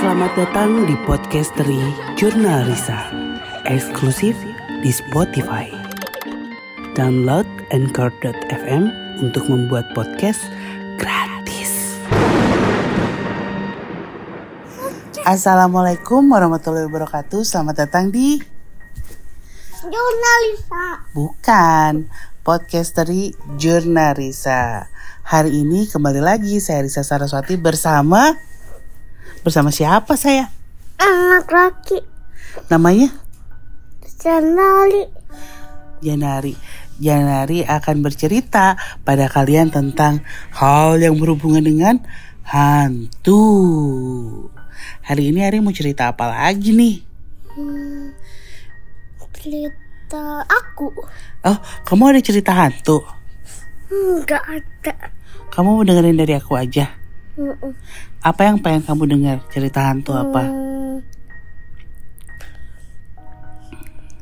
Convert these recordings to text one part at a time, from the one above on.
Selamat datang di podcast dari Jurnal Risa, eksklusif di Spotify. Download Anchor.fm untuk membuat podcast gratis. Assalamualaikum warahmatullahi wabarakatuh. Selamat datang di Jurnalisa. bukan podcast dari Jurnal Risa. Hari ini kembali lagi saya Risa Saraswati bersama bersama siapa saya? Anak laki. Namanya Janali. Janari. Janari akan bercerita pada kalian tentang hal yang berhubungan dengan hantu. Hari ini Ari mau cerita apa lagi nih? Hmm, cerita aku. Oh, kamu ada cerita hantu? Enggak ada. Kamu mau dengerin dari aku aja. Mm-mm. Apa yang pengen kamu dengar? Cerita hantu apa? Hmm.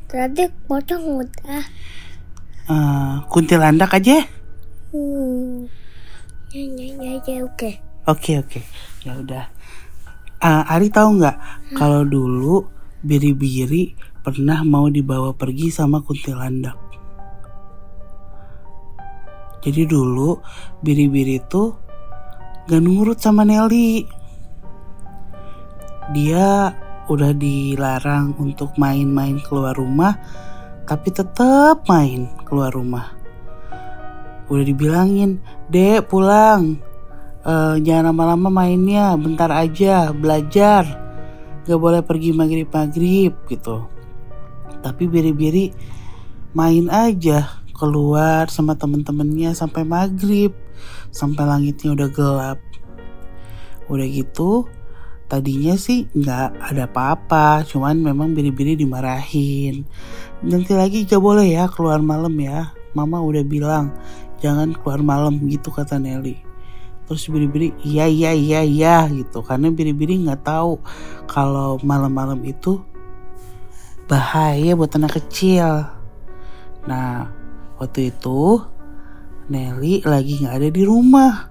Tadi pocong udah. Eh, kuntilanak aja? Hmm. Ya, ya, ya, ya, oke. Oke oke, ya udah. Ah, Ari tahu nggak kalau dulu biri-biri pernah mau dibawa pergi sama kuntilanak. Jadi dulu biri-biri tuh gak nurut sama Nelly. Dia udah dilarang untuk main-main keluar rumah, tapi tetap main keluar rumah. Udah dibilangin, dek pulang, Eh, jangan lama-lama mainnya, bentar aja, belajar. Gak boleh pergi maghrib-maghrib gitu. Tapi biri-biri main aja keluar sama temen-temennya sampai maghrib, sampai langitnya udah gelap. Udah gitu, tadinya sih nggak ada apa-apa, cuman memang biri-biri dimarahin. Nanti lagi gak boleh ya keluar malam ya. Mama udah bilang jangan keluar malam gitu kata Nelly terus biri-biri iya iya iya iya gitu karena biri-biri nggak tahu kalau malam-malam itu bahaya buat anak kecil nah waktu itu Nelly lagi nggak ada di rumah.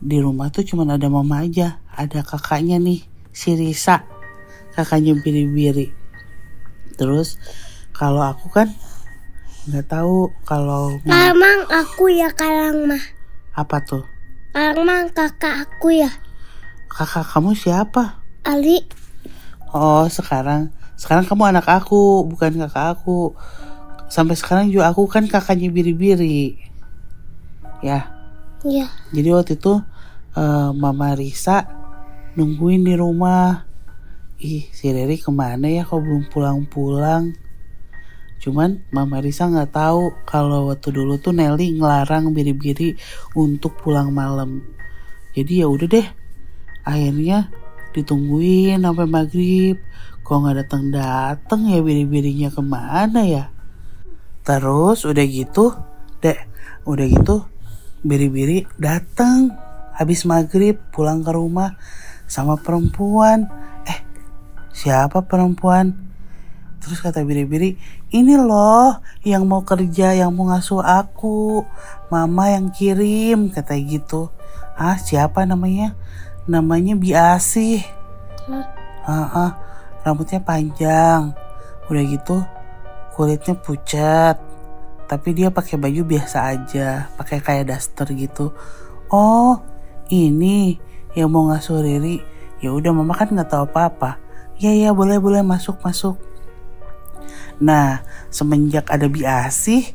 Di rumah tuh cuma ada mama aja ada kakaknya nih si Risa. Kakaknya biri-biri. Terus kalau aku kan nggak tahu kalau Emang aku ya kalang mah. apa tuh? Emang kakak aku ya. kakak kamu siapa? Ali. Oh sekarang. Sekarang kamu anak aku bukan kakak aku sampai sekarang juga aku kan kakaknya biri-biri. Ya. Ya. jadi waktu itu eh, Mama Risa nungguin di rumah. Ih si Riri ke mana ya kok belum pulang-pulang? Cuman Mama Risa nggak tahu kalau waktu dulu tuh Nelly ngelarang biri-biri untuk pulang malam. Jadi ya udah deh. Akhirnya ditungguin sampai maghrib. Kok nggak datang datang ya biri-birinya ke mana ya terus udah gitu deh udah gitu biri-biri datang habis maghrib pulang ke rumah sama perempuan. Eh siapa perempuan? Terus kata biri-biri ini loh yang mau kerja yang mau ngasuh aku mama yang kirim kata gitu. Ah siapa namanya? Namanya Biasih Hah? Ah, ah, rambutnya panjang. Udah gitu kulitnya pucat. Tapi dia pakai baju biasa aja, pakai kayak daster gitu. Oh, ini yang mau ngasuh Riri. Ya udah mama kan nggak tahu apa-apa. Ya ya boleh boleh masuk masuk. Nah, semenjak ada Biasih,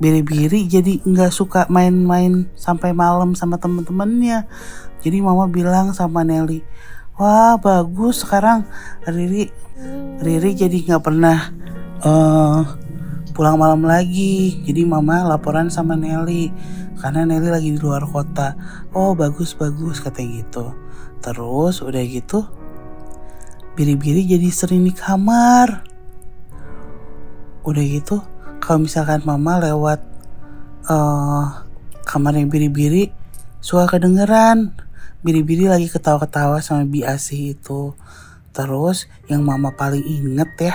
biri-biri jadi nggak suka main-main sampai malam sama temen-temennya. Jadi mama bilang sama Nelly, wah bagus sekarang Riri Riri jadi nggak pernah eh pulang malam lagi. Jadi mama laporan sama Nelly karena Nelly lagi di luar kota. Oh bagus bagus katanya gitu. Terus udah gitu biri-biri jadi sering di kamar. Udah gitu kalau misalkan mama lewat eh kamarnya biri-biri suka kedengeran biri-biri lagi ketawa-ketawa sama Biasi itu. Terus yang mama paling inget ya,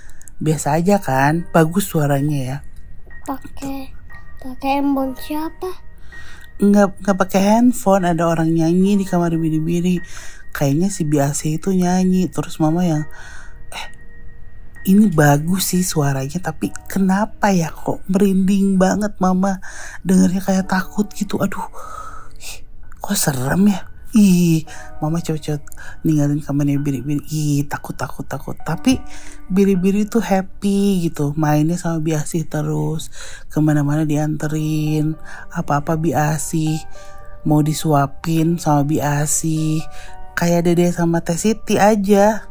biasa aja kan bagus suaranya ya. Pakai pakai handphone siapa? Nggak nggak pakai handphone ada orang nyanyi di kamar biri-biri kayaknya si biasa itu nyanyi terus mama yang eh ini bagus sih suaranya tapi kenapa ya kok merinding banget mama? Dengernya kayak takut gitu aduh kok serem ya ih mama cepet-cepet ninggalin kamarnya biri-biri ih takut takut takut. Tapi biri-biri tuh happy gitu. Mainnya sama biasi terus. Ke mana-mana dianterin. Apa-apa biasi mau disuapin sama biasi kayak dede sama teh Siti aja.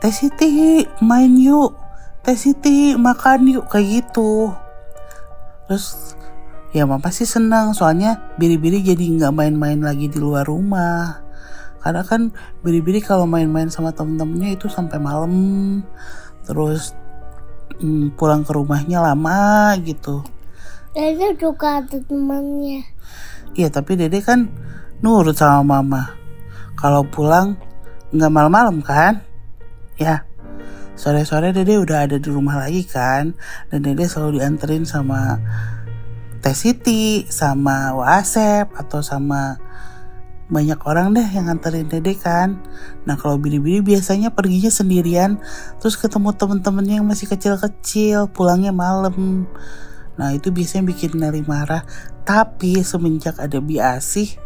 Teh Siti main yuk. Teh Siti makan yuk. Kayak gitu. Terus ya mama sih senang. Soalnya biri-biri jadi nggak main-main lagi di luar rumah. Karena kan biri-biri kalau main-main sama temen-temennya itu sampai malam. Terus hmm, pulang ke rumahnya lama gitu. Dede juga ada temannya Iya tapi dede kan nurut sama mama. Kalau pulang nggak malam-malam kan? Ya sore-sore dede udah ada di rumah lagi kan? Dan dede selalu dianterin sama Teh Siti sama Wasep atau sama banyak orang deh yang nganterin dede kan. Nah kalau biri-biri biasanya perginya sendirian terus ketemu temen-temennya yang masih kecil-kecil pulangnya malam. Nah itu biasanya bikin Nelly marah. Tapi semenjak ada biasi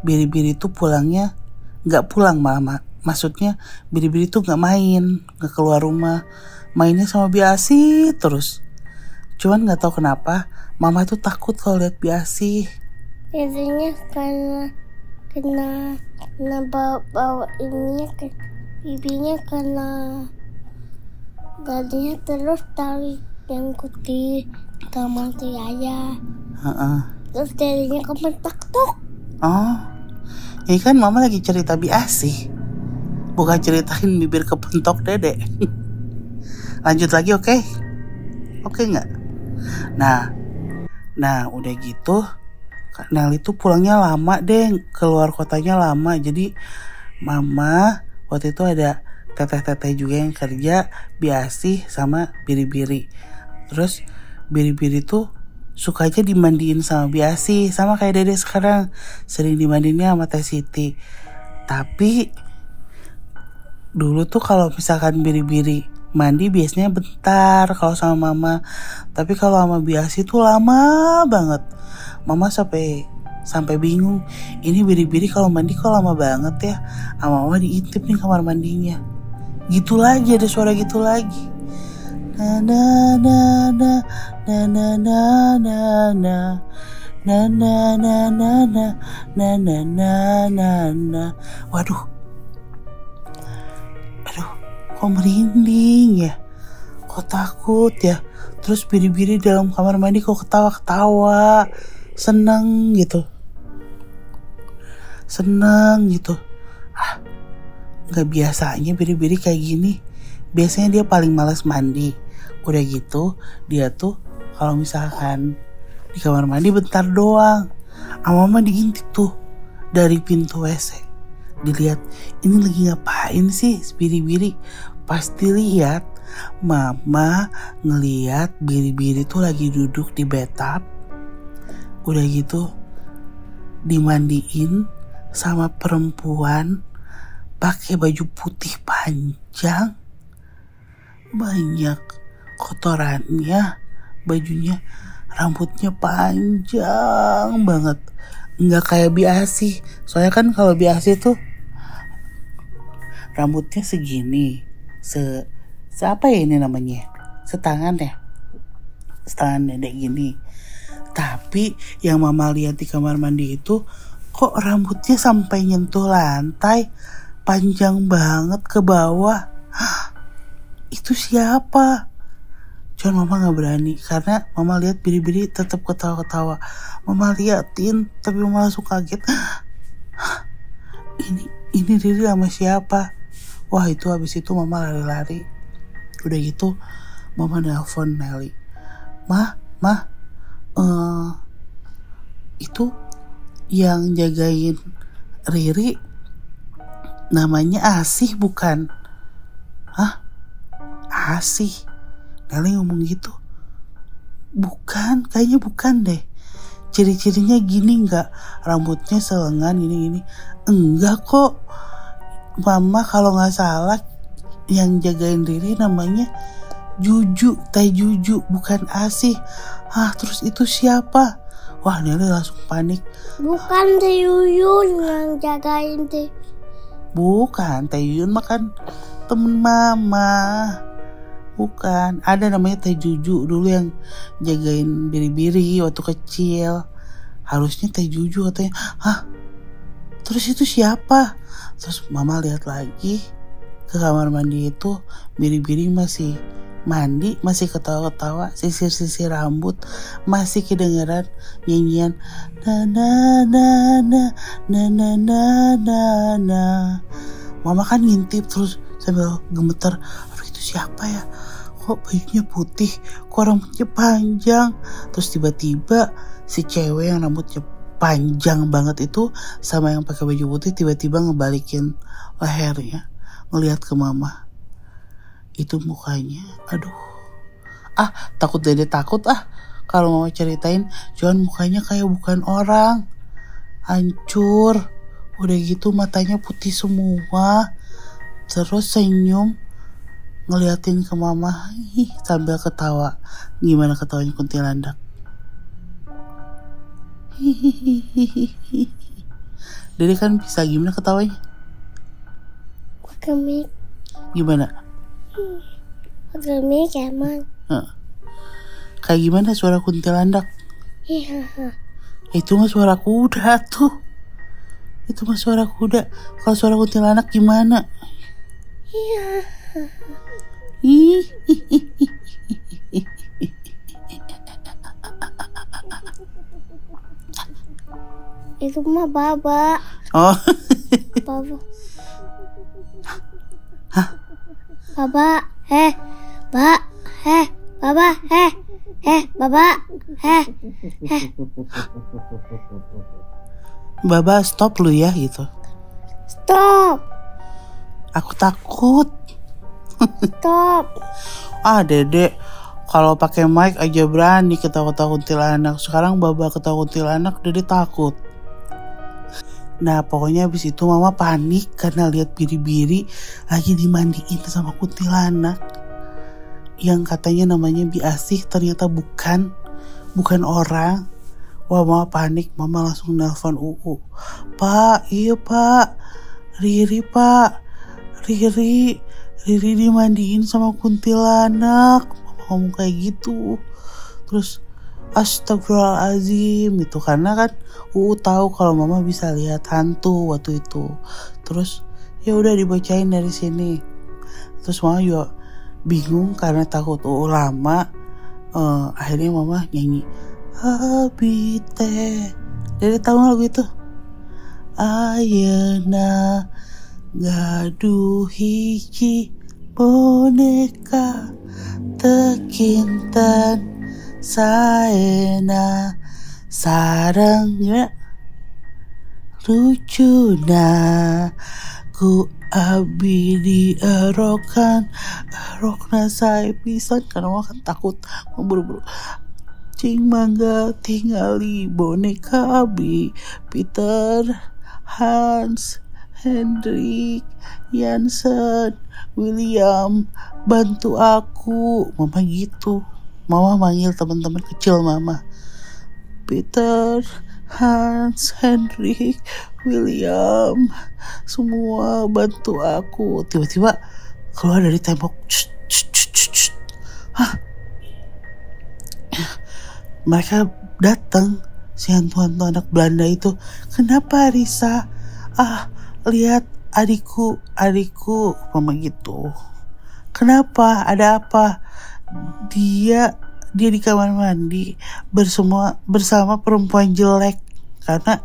biri-biri tuh pulangnya nggak pulang malah ma- maksudnya biri-biri tuh nggak main nggak keluar rumah. Mainnya sama biasi terus. Cuman nggak tahu kenapa mama tuh takut kalau lihat biasi biasanya karena kena kena bawa bawa ininya ke bibinya kena dadinya terus tarik yang kuti kamar si ayah Heeh. terus dadinya kementak tok oh. Ini kan mama lagi cerita biasi bukan ceritain bibir kepentok dede. Lanjut lagi oke? Oke nggak? Nah nah udah gitu Kak itu pulangnya lama deh keluar kotanya lama. Jadi mama waktu itu ada teteh-teteh juga yang kerja biasi sama biri-biri. Terus biri-biri tuh suka aja dimandiin sama biasi sama kayak dede sekarang. Sering dimandiinnya sama teh Siti. Tapi dulu tuh kalau misalkan biri-biri mandi biasanya bentar kalau sama mama tapi kalau sama biasi tuh lama banget mama sampai sampai bingung ini biri-biri kalau mandi kok lama banget ya sama mama diintip nih kamar mandinya gitu lagi ada suara gitu lagi na na na na na na na na na na na na na na na na na na waduh aduh kok merinding ya. Kok takut ya. Terus biri-biri dalam kamar mandi kok ketawa-ketawa. Seneng gitu. Seneng gitu. Ah nggak biasanya biri-biri kayak gini. Biasanya dia paling males mandi. Udah gitu dia tuh kalau misalkan di kamar mandi bentar doang. Sama mama diintip tuh dari pintu WC dilihat ini lagi ngapain sih? Si biri-biri pasti lihat. Mama ngeliat biri-biri tuh lagi duduk di bathtub. Udah gitu dimandiin sama perempuan pakai baju putih panjang. Banyak kotorannya bajunya rambutnya panjang banget. Nggak kayak biasi soalnya kan kalau biasi tuh rambutnya segini se siapa ya ini namanya? Setangan ya? Setangan dedek gini. Tapi yang mama lihat di kamar mandi itu kok rambutnya sampai nyentuh lantai panjang banget ke bawah. Hah, itu siapa? Cuman mama nggak berani karena mama lihat biri-biri tetap ketawa-ketawa. Mama liatin tapi mama langsung kaget. Hah, ini ini Riri sama siapa wah itu habis itu mama lari-lari. Udah gitu mama nelpon Nelly. Mah mah eh itu yang jagain Riri namanya Asih bukan? Hah? Asih. Nelly ngomong gitu. Bukan kayaknya bukan deh. Ciri-cirinya gini nggak? Rambutnya selengan gini gini enggak kok mama kalau nggak salah yang jagain diri namanya Juju Teh Juju bukan Asih. Ah terus itu siapa? Wah Nelly langsung panik. Bukan Teh Yuyun yang jagain Teh. bukan Teh Yuyun mah kan temen mama. Bukan ada namanya Teh Juju dulu yang jagain biri-biri waktu kecil. Harusnya Teh Juju katanya. Hah? Terus itu siapa terus mama lihat lagi ke kamar mandi itu biri-biri masih mandi masih ketawa-ketawa sisir-sisir rambut masih kedengeran nyanyian na na na na na na na na na. Mama kan ngintip terus sambil gemeter aduh itu siapa ya? Kok bajunya putih? Kok rambutnya panjang? Terus tiba-tiba si cewek yang rambutnya panjang banget itu sama yang pakai baju putih tiba-tiba ngebalikin lehernya ngelihat ke mama. Itu mukanya aduh. Ah takut dede takut ah. Kalau mau ceritain cuman mukanya kayak bukan orang. Hancur. Udah gitu matanya putih semua. Terus senyum ngeliatin ke mama. Ih, sambil ketawa. Gimana ketawanya kuntilanak Dede kan bisa gimana ketawanya Pakai mic, gimana pakai mic emang. Hah. kayak gimana suara kuntilanak Iya. itu mah suara kuda tuh itu mah suara kuda kalau suara kuntilanak gimana Iya. Ih, Itu mah baba. oh. Baba. Baba, eh, ba, eh, baba, eh, eh, baba, eh. Baba stop lu ya gitu. Stop, aku takut. Stop. ah dedek kalau pakai mic aja berani ketawa-ketawa kuntilanak. Sekarang baba ketawa kuntilanak dedek takut nah pokoknya habis itu mama panik karena lihat biri-biri lagi dimandiin sama kuntilanak. Yang katanya namanya Bi Asih ternyata bukan bukan orang. Wah mama panik. Mama langsung nelpon UU. Pak iya pak. Riri pak. Riri Riri dimandiin sama kuntilanak. Mama ngomong kayak gitu. Terus Astagfirullahaladzim itu karena kan UU tahu kalau mama bisa lihat hantu waktu itu. Terus ya udah dibacain dari sini. Terus mama juga bingung karena takut UU lama Eh, akhirnya mama nyanyi Habite. Jadi tahu lagu itu Ayeuna gaduh hiji boneka tekinten saena sarang ya. Lucuna ku abi dierokan erokna saya pisan karena mama kan takut mau buru-buru. Cing mangga tingali boneka abi Peter Hans Hendrik Jansen. William bantu aku. Mama gitu mama manggil teman-teman kecil mama. Peter Hans Hendrik William semua bantu aku. Tiba-tiba keluar dari tembok. Hah? mereka datang. Si hantu-hantu anak Belanda itu kenapa Risa? Ah lihat adikku adikku. Mama gitu. Kenapa? Ada apa dia dia di kamar mandi bersama bersama perempuan jelek karena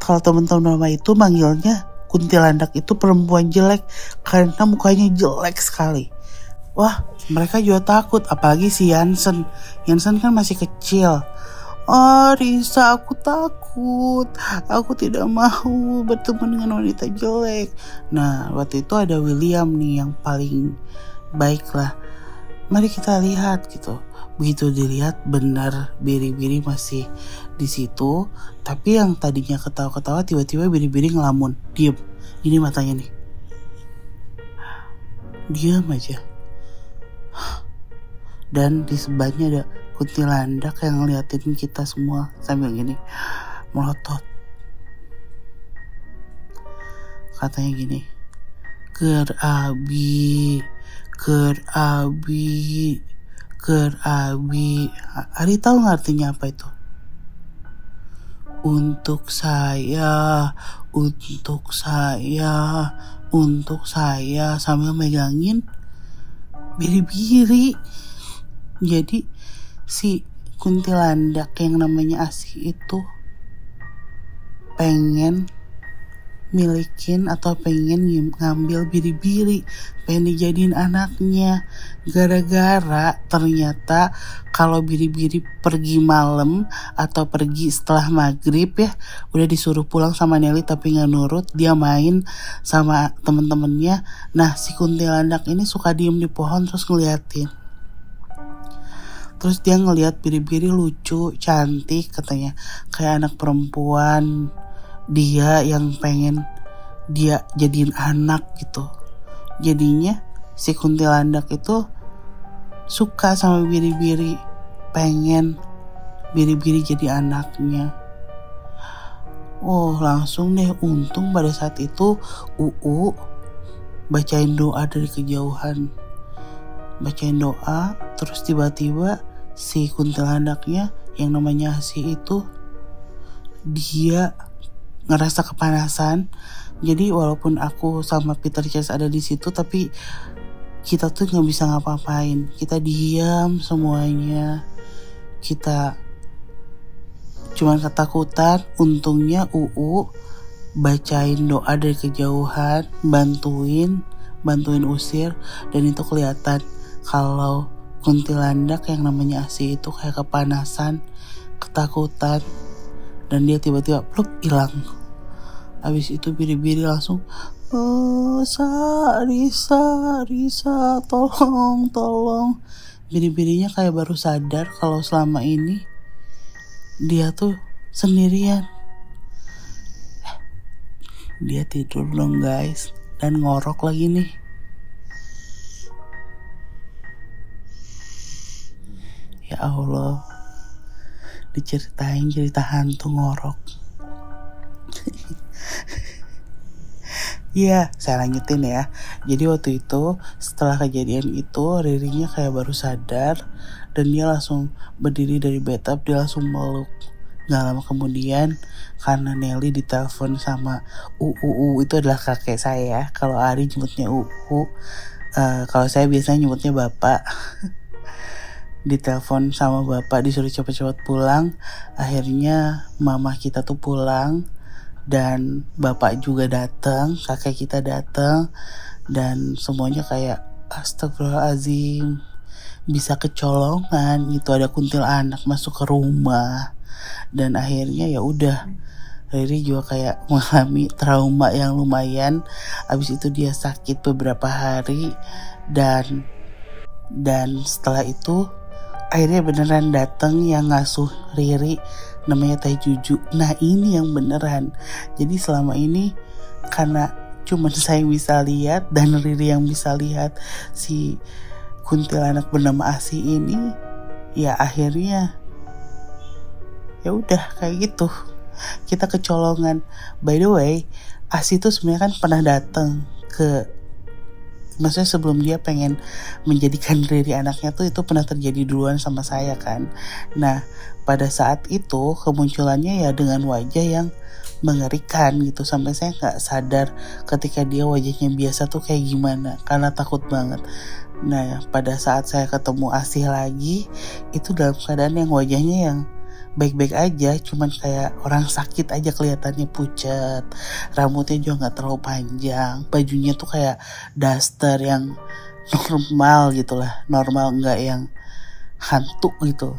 kalau teman-teman mama itu manggilnya kuntilanak itu perempuan jelek karena mukanya jelek sekali. Wah, mereka juga takut, apalagi si Yansen. Yansen kan masih kecil. Oh, Risa, aku takut. Aku tidak mau bertemu dengan wanita jelek. Nah, waktu itu ada William nih yang paling baik lah. Mari kita lihat gitu. Begitu dilihat benar biri-biri masih di situ. Tapi yang tadinya ketawa-ketawa tiba-tiba biri-biri ngelamun. Diem. Ini matanya nih. Diam aja dan di sebelahnya ada kuntilanak yang ngeliatin kita semua sambil gini melotot katanya gini ker abi ker abi ker abi. Ari tahu nggak artinya apa itu? Untuk saya untuk saya untuk saya. Sambil megangin biri-biri. Jadi si kuntilanak yang namanya Asi itu pengen milikin atau pengen ngambil biri-biri pengen dijadiin anaknya. Gara-gara ternyata kalau biri-biri pergi malam atau pergi setelah maghrib ya udah disuruh pulang sama Nelly tapi nggak nurut dia main sama temen-temennya. Nah si kuntilanak ini suka diem di pohon terus ngeliatin. Terus dia ngeliat biri-biri lucu cantik katanya. Kayak anak perempuan dia yang pengen dia jadiin anak gitu. Jadinya si kuntilanak itu suka sama biri-biri pengen biri-biri jadi anaknya. Oh langsung deh. Untung pada saat itu UU bacain doa dari kejauhan. Bacain doa terus tiba-tiba si kuntilanaknya yang namanya si itu dia ngerasa kepanasan. Jadi walaupun aku sama Peter Chase ada di situ tapi kita tuh nggak bisa ngapa-ngapain. Kita diam semuanya. Kita cuman ketakutan. Untungnya UU bacain doa dari kejauhan bantuin bantuin usir dan itu kelihatan kalau kuntilanak yang namanya Asi itu kayak kepanasan ketakutan dan dia tiba-tiba pluk hilang. Habis itu biri-biri langsung oh sa Risa Risa tolong tolong. Biri-birinya kayak baru sadar kalau selama ini dia tuh sendirian. Dia tidur dong guys dan ngorok lagi nih. Ya Allah diceritain cerita hantu ngorok. Iya, saya lanjutin ya. Jadi waktu itu setelah kejadian itu Ririnya kayak baru sadar dan dia langsung berdiri dari bathtub dia langsung meluk. Gak lama kemudian karena Nelly ditelepon sama UUU itu adalah kakek saya. Kalau Ari nyebutnya UU, uh, eh, kalau saya biasanya nyebutnya bapak. ditelepon sama bapak disuruh cepet-cepet pulang. Akhirnya mama kita tuh pulang dan bapak juga datang kakek kita datang dan semuanya kayak astagfirullahalazim bisa kecolongan. Itu ada kuntil anak masuk ke rumah dan akhirnya ya udah. Riri juga kayak mengalami trauma yang lumayan. Abis itu dia sakit beberapa hari dan dan setelah itu akhirnya beneran dateng yang ngasuh Riri namanya Teh Juju. Nah ini yang beneran. Jadi selama ini karena cuma saya bisa lihat dan Riri yang bisa lihat si kuntilanak bernama Asi ini, ya akhirnya ya udah kayak gitu. Kita kecolongan. By the way, Asi tuh sebenarnya kan pernah datang ke maksudnya sebelum dia pengen menjadikan Riri anaknya tuh itu pernah terjadi duluan sama saya kan. Nah pada saat itu kemunculannya ya dengan wajah yang mengerikan gitu. Sampai saya nggak sadar ketika dia wajahnya biasa tuh kayak gimana karena takut banget. Nah pada saat saya ketemu Asih lagi itu dalam keadaan yang wajahnya yang baik-baik aja cuman kayak orang sakit aja kelihatannya pucat rambutnya juga nggak terlalu panjang bajunya tuh kayak daster yang normal gitulah normal nggak yang hantu gitu.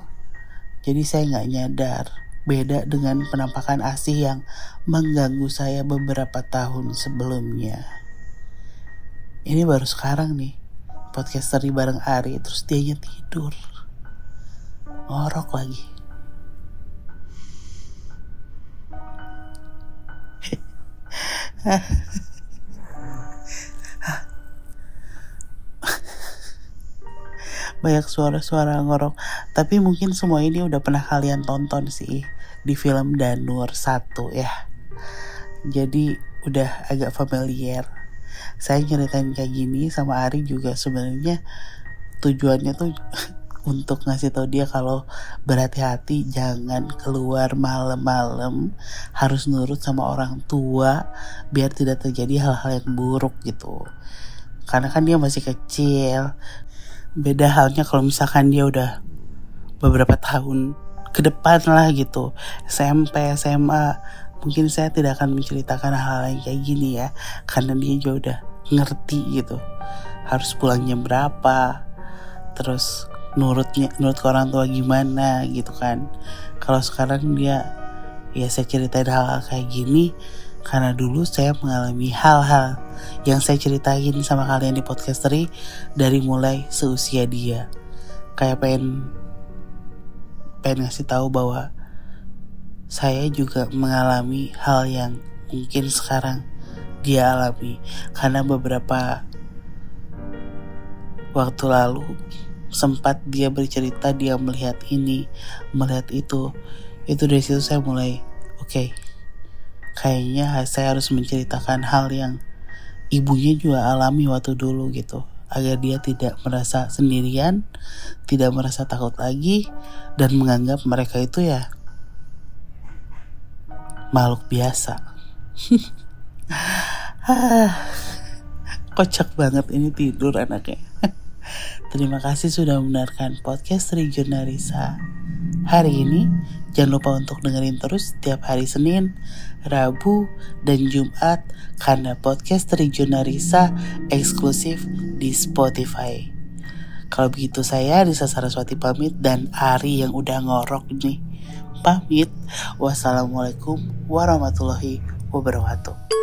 Jadi saya nggak nyadar beda dengan penampakan asih yang mengganggu saya beberapa tahun sebelumnya. Ini baru sekarang nih podcaster bareng Ari terus dia tidur. Ngorok lagi banyak suara-suara ngorok. Tapi mungkin semua ini udah pernah kalian tonton sih di film Danur 1 ya. Jadi udah agak familiar. Saya nyeritain kayak gini sama Ari juga sebenarnya tujuannya tuh untuk ngasih tau dia kalau berhati-hati jangan keluar malam-malam harus nurut sama orang tua biar tidak terjadi hal-hal yang buruk gitu. Karena kan dia masih kecil. Beda halnya kalau misalkan dia udah beberapa tahun ke depan lah gitu. SMP SMA mungkin saya tidak akan menceritakan hal-hal yang kayak gini ya. Karena dia juga udah ngerti gitu. Harus pulang jam berapa terus nurutnya nurut ke orang tua gimana gitu kan. Kalau sekarang dia ya saya ceritain hal-hal kayak gini karena dulu saya mengalami hal-hal yang saya ceritain sama kalian di podcasteri dari mulai seusia dia. Kayak pengen pengen ngasih tahu bahwa saya juga mengalami hal yang mungkin sekarang dia alami. Karena beberapa waktu lalu sempat dia bercerita dia melihat ini melihat itu. Itu dari situ saya mulai oke okay, kayaknya saya harus menceritakan hal yang ibunya juga alami waktu dulu gitu. Agar dia tidak merasa sendirian tidak merasa takut lagi dan menganggap mereka itu ya makhluk biasa. Kocak banget ini tidur anaknya Terima kasih sudah mendengarkan podcast Regionalisa hari ini. Jangan lupa untuk dengerin terus setiap hari Senin, Rabu, dan Jumat karena podcast Regionalisa eksklusif di Spotify. Kalau begitu saya Risa Saraswati pamit dan Ari yang udah ngorok nih pamit. Wassalamualaikum warahmatullahi wabarakatuh.